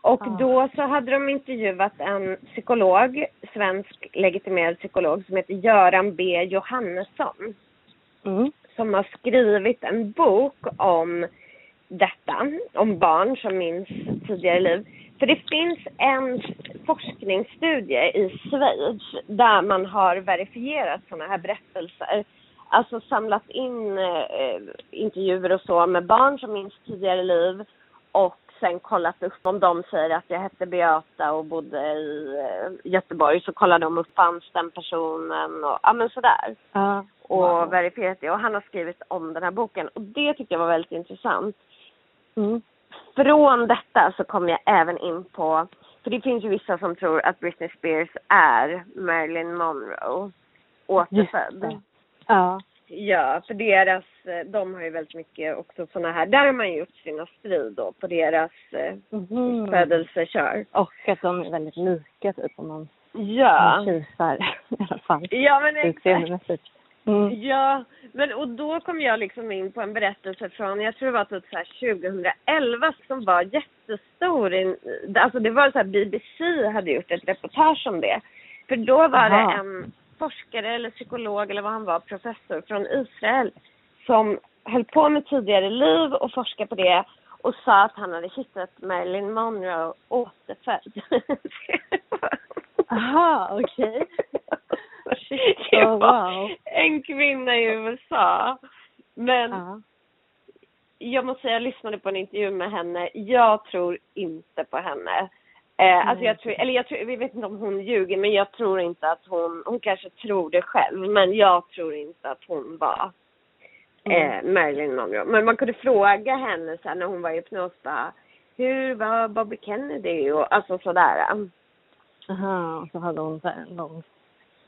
Och Ah. då så hade de intervjuat en psykolog, svensk legitimerad psykolog som heter Göran B Johannesson Mm. som har skrivit en bok om detta, om barn som minns tidigare liv. För det finns en forskningsstudie i Schweiz där man har verifierat sådana här berättelser. Alltså samlat in eh, intervjuer och så med barn som minns tidigare liv och sen kollat upp om de säger att jag hette Beata och bodde i eh, Göteborg så kollar de upp fanns den personen och ja men sådär Ja. och Wow. verifierat det. Och han har skrivit om den här boken. Och det tyckte jag var väldigt intressant. Mm. Från detta så kom jag även in på, för det finns ju vissa som tror att Britney Spears är Marilyn Monroe. Återfödd. Ja. Ja, för deras, eh, de har ju väldigt mycket också sådana här, där har man gjort sina strid då på deras eh, Mhm. födelsekör. Och att de är väldigt lika typ om man Ja. kisar [laughs] i alla fall. Ja men exakt. Mm. Ja, men och då kom jag liksom in på en berättelse från, jag tror det var typ så här 2011 som var jättestor. i- Alltså det var så här BBC hade gjort ett reportage om det. För då var Aha. det en forskare eller psykolog eller vad han var, professor från Israel som höll på med tidigare liv och forskade på det och sa att han hade hittat Marilyn Monroe återfödd. Aha, okej. [laughs] Det oh, wow. En kvinna i USA. Men Ja. jag måste säga, jag lyssnade på en intervju med henne. Jag tror inte på henne. Eh, alltså jag tror, eller jag tror, vi vet inte om hon ljuger, men jag tror inte att hon, hon kanske tror det själv, men jag tror inte att hon var eh, Marilyn Monroe. Men man kunde fråga henne här, när hon var i hypnos, bara, hur var Bobby Kennedy och alltså sådär. Aha, och så hade hon så en lång...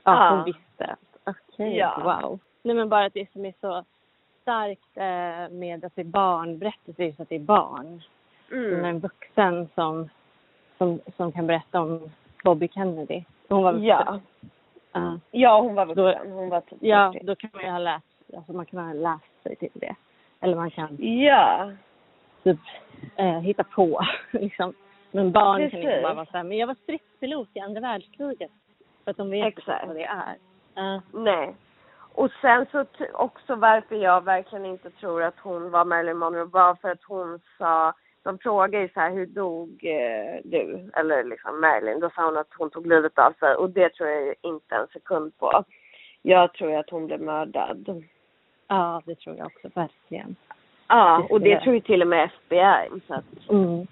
Ja, Ja. hon visste. Okej, Ja. wow. Nej men bara att det som är så starkt eh, med att det är barn, berättelser är just att det är barn. Mm. Mm. En vuxen som, som, som kan berätta om Bobby Kennedy. Hon var vuxen. Ja. Ja. Ja, hon var vuxen. Hon var typ Ja, 40. då kan man ju ha läst, alltså man kan ha läst sig till det. Eller man kan Ja. typ eh, hitta på [laughs] liksom. Men barn kan inte Precis. bara vara så här, men jag var stridspilot i andra världskriget. För att de vet Exakt. inte vad det är. Ja. Nej. Och sen så också varför jag verkligen inte tror att hon var Marilyn Monroe var för att hon sa, de frågade ju så här, hur dog eh, du? Eller liksom Marilyn. Då sa hon att hon tog livet av sig och det tror jag inte en sekund på. Jag tror att hon blev mördad. ja, det tror jag också verkligen. Ja, och det tror ju till och med FBI. Så att, Mm.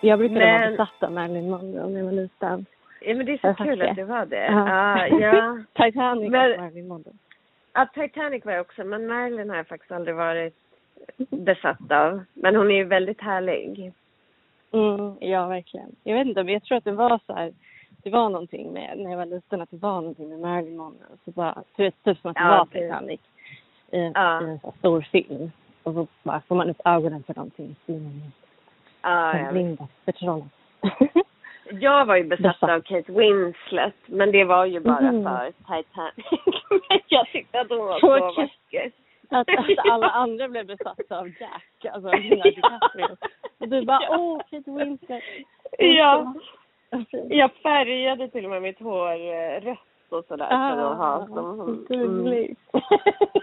Jag brukade vara Men- besatt av Marilyn Monroe när jag var liten. ja, men det är så Jag kul att det var det. Ja. Ja, ja. [laughs] Titanic Men- och Marilyn Monroe. Ja, Titanic var jag också, men Marilyn har jag faktiskt aldrig varit besatt av. Men hon är ju väldigt härlig. Mm, ja, verkligen. Jag vet inte, men jag tror att det var så här, det var någonting med, när jag var liten, att det var någonting med Marilyn Monroe. Så bara, du vet, typ som att det Ja, var det- Titanic i, Ja. i en så stor film. Och så bara får man upp ögonen för någonting. Ja, jag, vet. blind och förtrollad. [laughs] jag var ju besatt av Kate Winslet, men det var ju bara Mhm. för Titanic. [laughs] Jag tyckte att hon var Så vacker. Att, att alla andra blev besatta av Jack, alltså Leonardo DiCaprio. Och du bara, [laughs] Ja. åh, Kate Winslet. Ja. Jag färgade till och med mitt hår eh, rött och sådär för att ha som hon. gulligt.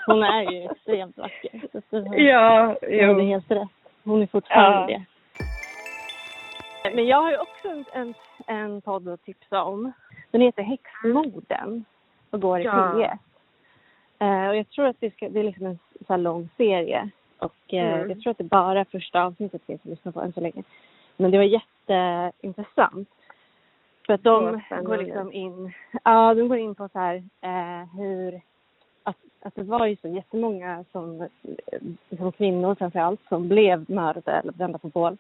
Hon är ju extremt vacker. Så har- Ja, du hade jo. helt rätt. Hon är fortfarande Ja. det. Men jag har ju också en, en, en podd att tipsa om. Den heter Häxmorden och går i Ja. P1. Eh, och jag tror att det, ska, det är liksom en så lång serie. Och eh, Mm. jag tror att det bara första avsnittet finns att lyssna på än så länge. Men det var jätteintressant. För att de går liksom in, ja de går in på så här eh, hur, att, att det var ju så jättemånga som, eh, som kvinnor framför allt som blev mördade eller brända på bål.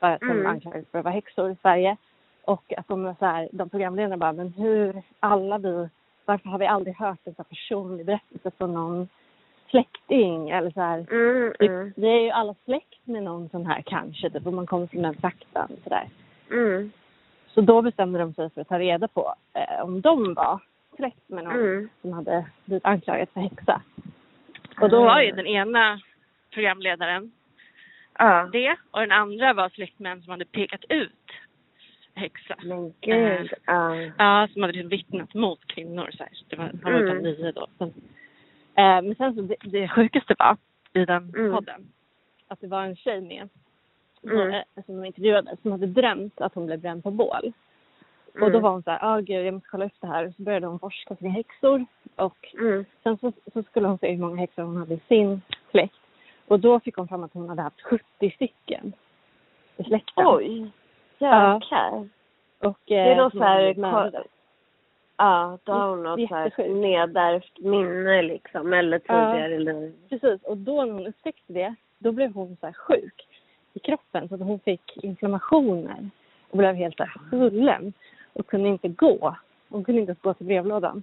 För de Mm. anklagades för att vara häxor i Sverige. Och att de så här, de programledarna bara, men hur alla vi, varför har vi aldrig hört en så här personlig berättelse från någon släkting eller så här. Mm, mm, vi är ju alla släkt med någon sån här kanske, typ om man kommer från den trakten sådär. mm, Så då bestämde de sig för att ta reda på eh, om de var släkt med någon mm. som hade blivit anklagad för häxa. Och då var ju den ena programledaren Ja. det och den andra var släktmän som hade pekat ut [laughs] häxa. Men gud. Ja. Ja, som hade liksom vittnat mot kvinnor. Så här. Så det var, han var Mm. mm. nio då. Men, eh, men sen så det, det sjukaste var i den Mm. podden att det var en tjej med Mm. eh, som de intervjuade som hade drömt att hon blev bränd på bål. Och då Mm. var hon så här, ah gud jag måste kolla upp det här. Och så började hon forska kring häxor. Och Mm. sen så, så skulle hon se hur många häxor hon hade i sin släkt. Och då fick hon fram att hon hade haft 70 stycken i släkten. Oj. Jäklar. Och, Det är eh, som så här. Ja, då har hon något så här nedärvt minne liksom, eller tidigare liv. Precis, och då när hon upptäckte det, då blev hon så här sjuk i kroppen så att hon fick inflammationer och blev helt så här svullen och kunde inte gå. Hon kunde inte ens gå till brevlådan.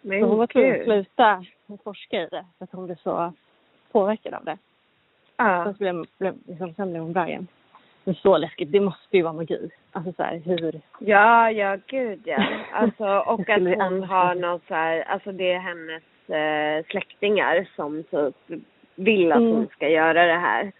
Men så hon var tvungen att sluta forska i det för att hon blev så påverkad av det. Ja. Sen, så blev, blev, liksom, sen blev hon bra igen. Men så läskigt, det måste ju vara magi. Alltså så här, hur... ja, ja, gud ja. Alltså, och att hon har något så här, alltså det är hennes eh, släktingar som typ vill att Mm. hon ska göra det här.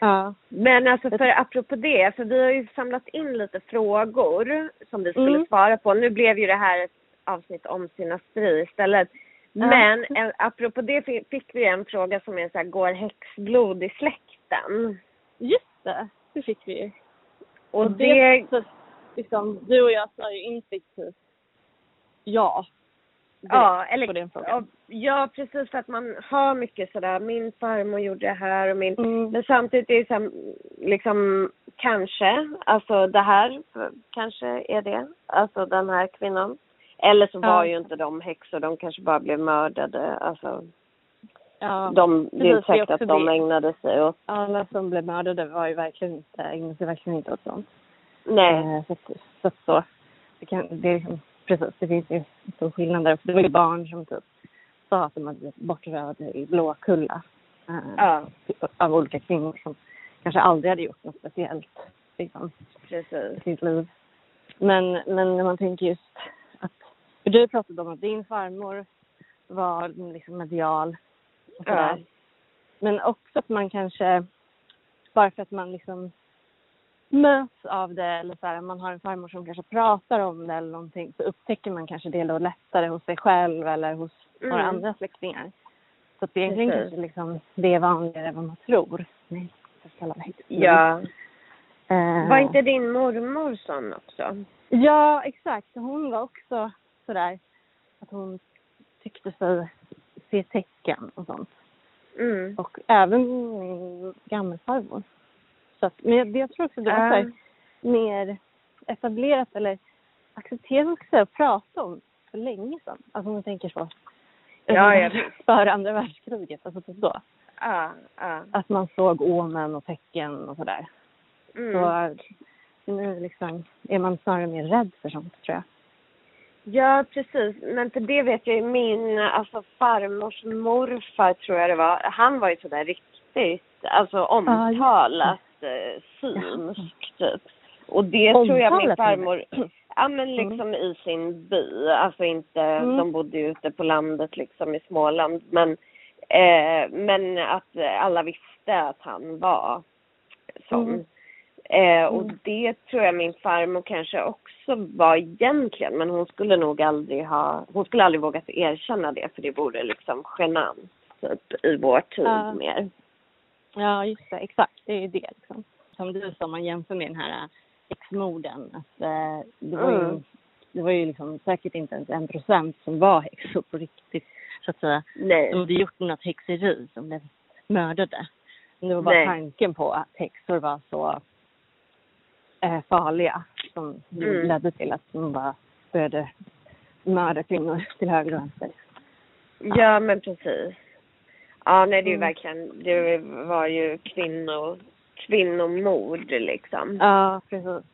Ja. Men alltså för apropå det, för vi har ju samlat in lite frågor som vi skulle Mm. svara på. Nu blev ju det här ett avsnitt om synastri istället. Ja. Men en, apropå det fi- fick vi en fråga som är så här, går häxblod i släkten? Just det, det fick vi ju. Och det, så, liksom, du och jag sa ju instinktivt ja. ja, eller, på den frågan. ja, ja precis för att man har mycket sådär, min farmor gjorde det här och min Mm. Men samtidigt är det så här, liksom kanske, alltså det här kanske är det, alltså den här kvinnan. Eller så Ja. var ju inte de häxor, de kanske bara blev mördade. Alltså, Ja. de, det är säkert att de det. ägnade sig åt, Alla som blev mördade var ju verkligen inte, ägnade sig verkligen inte åt sånt. nej. Eh, så, så, så det, kan, det precis. Det finns ju stor skillnad där. Det var ju barn som typ sa att de hade blivit bortrövade i Blåkulla. Eh, Ja, Av olika kvinnor som kanske aldrig hade gjort något speciellt liksom, precis. i sitt liv. Men, men när man tänker just att... För du pratade om att din farmor var liksom medial och sådär. Ja. Men också att man kanske, bara för att man liksom möts av det eller så här, man har en farmor som kanske pratar om det eller någonting så upptäcker man kanske det då lättare hos sig själv eller hos några Mm. andra släktingar. Så att egentligen Precis. kanske liksom det är vanligare än vad man tror. Nej. Ja. Eh, Var inte din mormor sån också? Ja, exakt. Hon var också sådär att hon tyckte sig se tecken och sånt. Mm. Och även min. Så att, men jag, tror också det var här, mer etablerat eller accepterat ska jag prata om för länge sedan. Alltså om man tänker så. Ja. [laughs] Före andra världskriget, alltså typ då. Ja, ja. Att man såg omen och tecken och sådär. Mm. Så nu liksom är man snarare mer rädd för sånt tror jag. Ja, precis. Men för det vet jag ju min, alltså farmors morfar tror jag det var. Han var ju sådär riktigt, alltså omtalat eh, synsk typ. Och det tror jag min Omtalat farmor, ja men liksom i sin by, alltså inte, Mm. de bodde ju ute på landet liksom i Småland. Men, eh, men att alla visste att han var sån. Mm. Eh, och Mm. det tror jag min farmor kanske också var egentligen, men hon skulle nog aldrig ha, hon skulle aldrig vågat erkänna det för det vore liksom genant typ i vår tid Ja. mer. Ja, just det. Exakt. Det är ju det liksom. Som du sa, man jämför med den här äh, häxmorden. Att, eh, det, var ju, Mm. det var ju liksom säkert inte ens en procent som var häxor på riktigt. Så att säga. Nej. De hade gjort något häxeri som blev mördade. Men det var bara Nej. tanken på att häxor var så eh, farliga som Mm. ledde till att de bara började mörda kvinnor till höger och vänster. Ja men precis. Ja nej det är ju Mm. verkligen, det var ju kvinno, kvinnomord liksom. Ja, precis.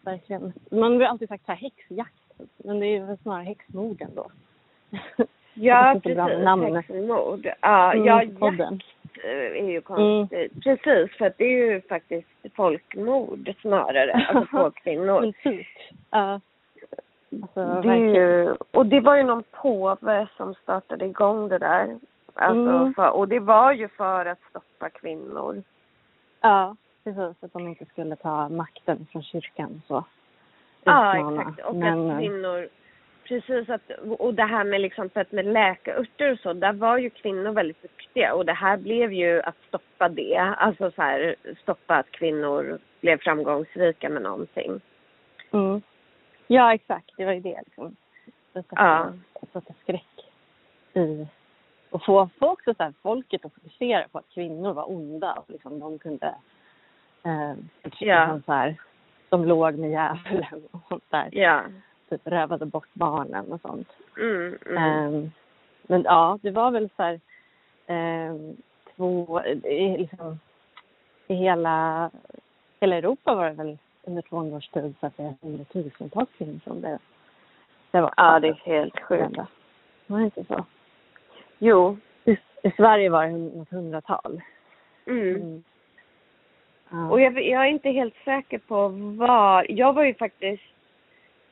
Verkligen. Man har alltid sagt så här häxjakt. Men det är ju snarare häxmorden då. Ja [laughs] precis, häxmord. Ja, Mm, ja jakt podden. Är ju konstigt. Precis, för att det är ju faktiskt folkmord snarare, [laughs] alltså på kvinnor. Men typ. Ja. Alltså, Det ju, och det var ju någon påve som startade igång det där. Alltså Mm. för, och det var ju för att stoppa kvinnor. Ja, precis. Att de inte skulle ta makten från kyrkan så. Ja, exakt. Och männen. att kvinnor, precis att, och det här med liksom, för att med läkarörter och så, där var ju kvinnor väldigt duktiga och det här blev ju att stoppa det. Alltså så här, stoppa att kvinnor blev framgångsrika med någonting. Mm. Ja, exakt. Det var ju det liksom. Att Ja. sätta skräck i och få, få också så här, folket att fokusera på att kvinnor var onda och liksom de kunde eh, Ja. så här, de låg med djävulen och sånt där. Ja. Typ rövade bort barnen och sånt. Mm, mm. Ehm, men ja, det var väl så här ehm, två, i, liksom, i hela, hela Europa var det väl under 200 års tid så att det är hundratusentals kvinnor som blev det var ja, det är helt sjukt. Var det inte så? Jo. I, I Sverige var det något hundratal. Mm. Mm. Ja. Och jag, jag är inte helt säker på var. Jag var ju faktiskt.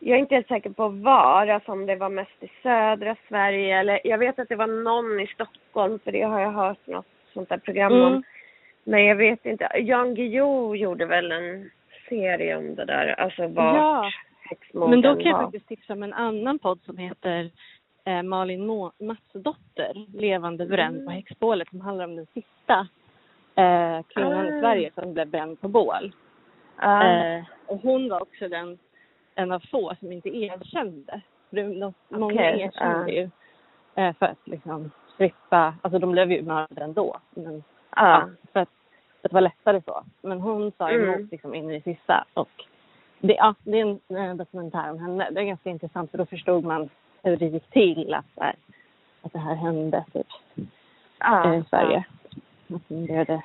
Jag är inte helt säker på var, alltså om det var mest i södra Sverige eller jag vet att det var någon i Stockholm för det har jag hört något sånt där program om. Mm. Men jag vet inte. Jan Guillou gjorde väl en serie om det där, alltså vart Ja. Men då kan jag var. faktiskt tipsa om en annan podd som heter eh, Malin Må- Matsdotter, Levande bränd på Mm. häxbålet, som handlar om den sista eh, kvinnan i Ah. Sverige som blev bränd på bål. Ja. Eh, och hon var också den, en av få som inte erkände. De, de, Många erkände ja. ju eh, för att liksom slippa, alltså de blev ju mördade ändå. Men, ja. för, att, för att det var lättare så. Men hon sa emot Mm. liksom in i det sista. Och det, ja, det är en eh, dokumentär om henne. Det är ganska intressant för då förstod man hur det gick till att, här, att det här hände typ, eh, i Sverige. Att de började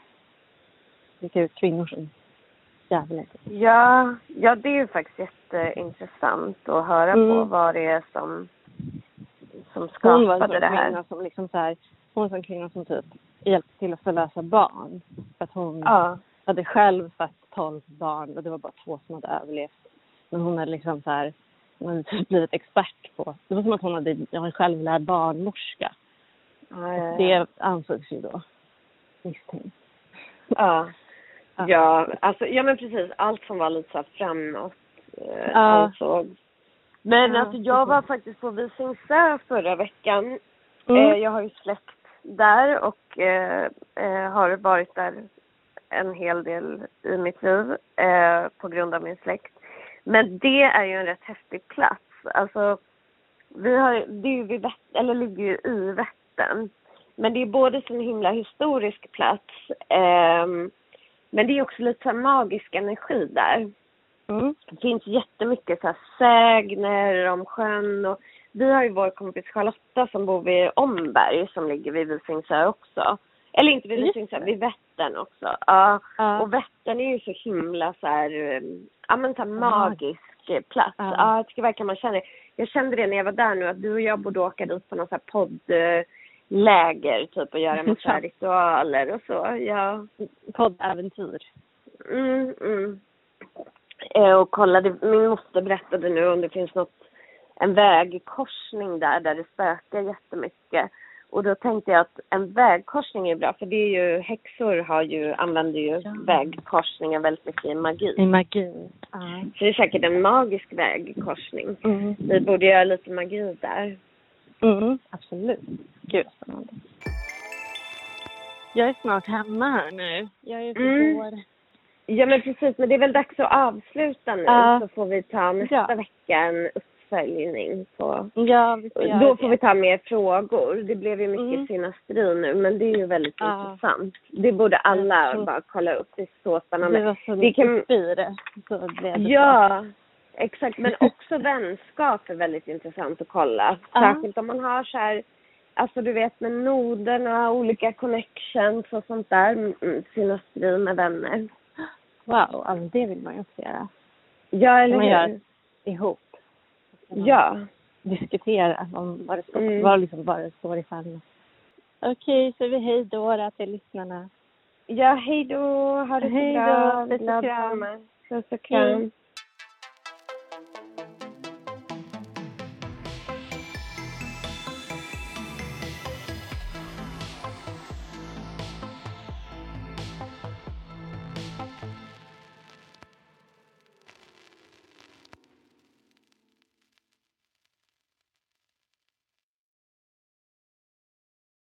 skicka ut kvinnor som jävligt. Ja, ja det är ju faktiskt jätteintressant att höra på Mm. vad det är som, som Hon var en skapade sån det här. kvinna som liksom så här, hon var en kvinna som typ hjälpte till att förlösa barn. För att hon Ja. hade själv fött 12 barn och det var bara två som hade överlevt. Men hon hade liksom så här, hon hade typ blivit expert på, det var som att hon hade, jag var självlärd barnmorska. Ja, ja, ja. Det ansågs ju då misstänkt. Ja. Ja. Alltså, ja men precis. Allt som var lite så framåt eh, Ja. ansågs. Men Ja, alltså jag var faktiskt på Visingsö förra veckan. Mm. Eh, jag har ju släkt där och eh, eh, har varit där en hel del i mitt liv eh, på grund av min släkt. Men det är ju en rätt häftig plats. Alltså, vi har, det är ju vid eller ligger ju i Vättern. Men det är både en himla historisk plats ehm, men det är också lite så magisk energi där. Mm. Det finns jättemycket så här sägner om sjön och vi har ju vår kompis Charlotta som bor vid Omberg som ligger vid Visingsö också. Eller inte vid Visingsö, vid Vättern också. Ja. Ja. Och Vättern är ju så himla så här, eh, ja men så här magisk eh, plats. Ja. Ja. jag tycker verkligen man känner Jag kände det när jag var där nu att du och jag borde åka dit på någon så här poddläger typ och göra [laughs] massa ritualer och så. Ja. Poddäventyr. Mm, mm. Eh, och kollade, min moster berättade nu om det finns något, en vägkorsning där, där det spökar jättemycket. Och då tänkte jag att en vägkorsning är bra, för det är ju, häxor har ju, använder ju Ja. vägkorsningar väldigt mycket i magi. I magi. Ja. Så det är säkert en magisk vägkorsning. Mm. Vi borde göra lite magi där. Mm, absolut. Gud vad spännande. Jag är snart hemma här nu. Jag är Mm. mm. år. Ja men precis, men det är väl dags att avsluta nu Ja. så får vi ta nästa Ja. vecka en uppföljning på Ja, vi får Då det. får vi ta mer frågor. Det blev ju mycket Mm. synastri nu men det är ju väldigt Ja. intressant. Det borde alla tror- bara kolla upp. Det är så Det spännande. var så Vi kan- mycket det. Så blev det Ja, exakt. Men [laughs] också vänskap är väldigt intressant att kolla. Särskilt om man har så här, alltså du vet med noderna, olika connections och sånt där. Mm, Synastri med vänner. Wow, alltså det vill man ju också göra. Ja, eller Man hur? gör ihop. Ja. Diskutera om vad det står, Mm. vad liksom vad det står i stjärnorna. Okej, så vi hej då till lyssnarna. Ja, hej då. Ha det så bra. Puss och kram. Puss och kram.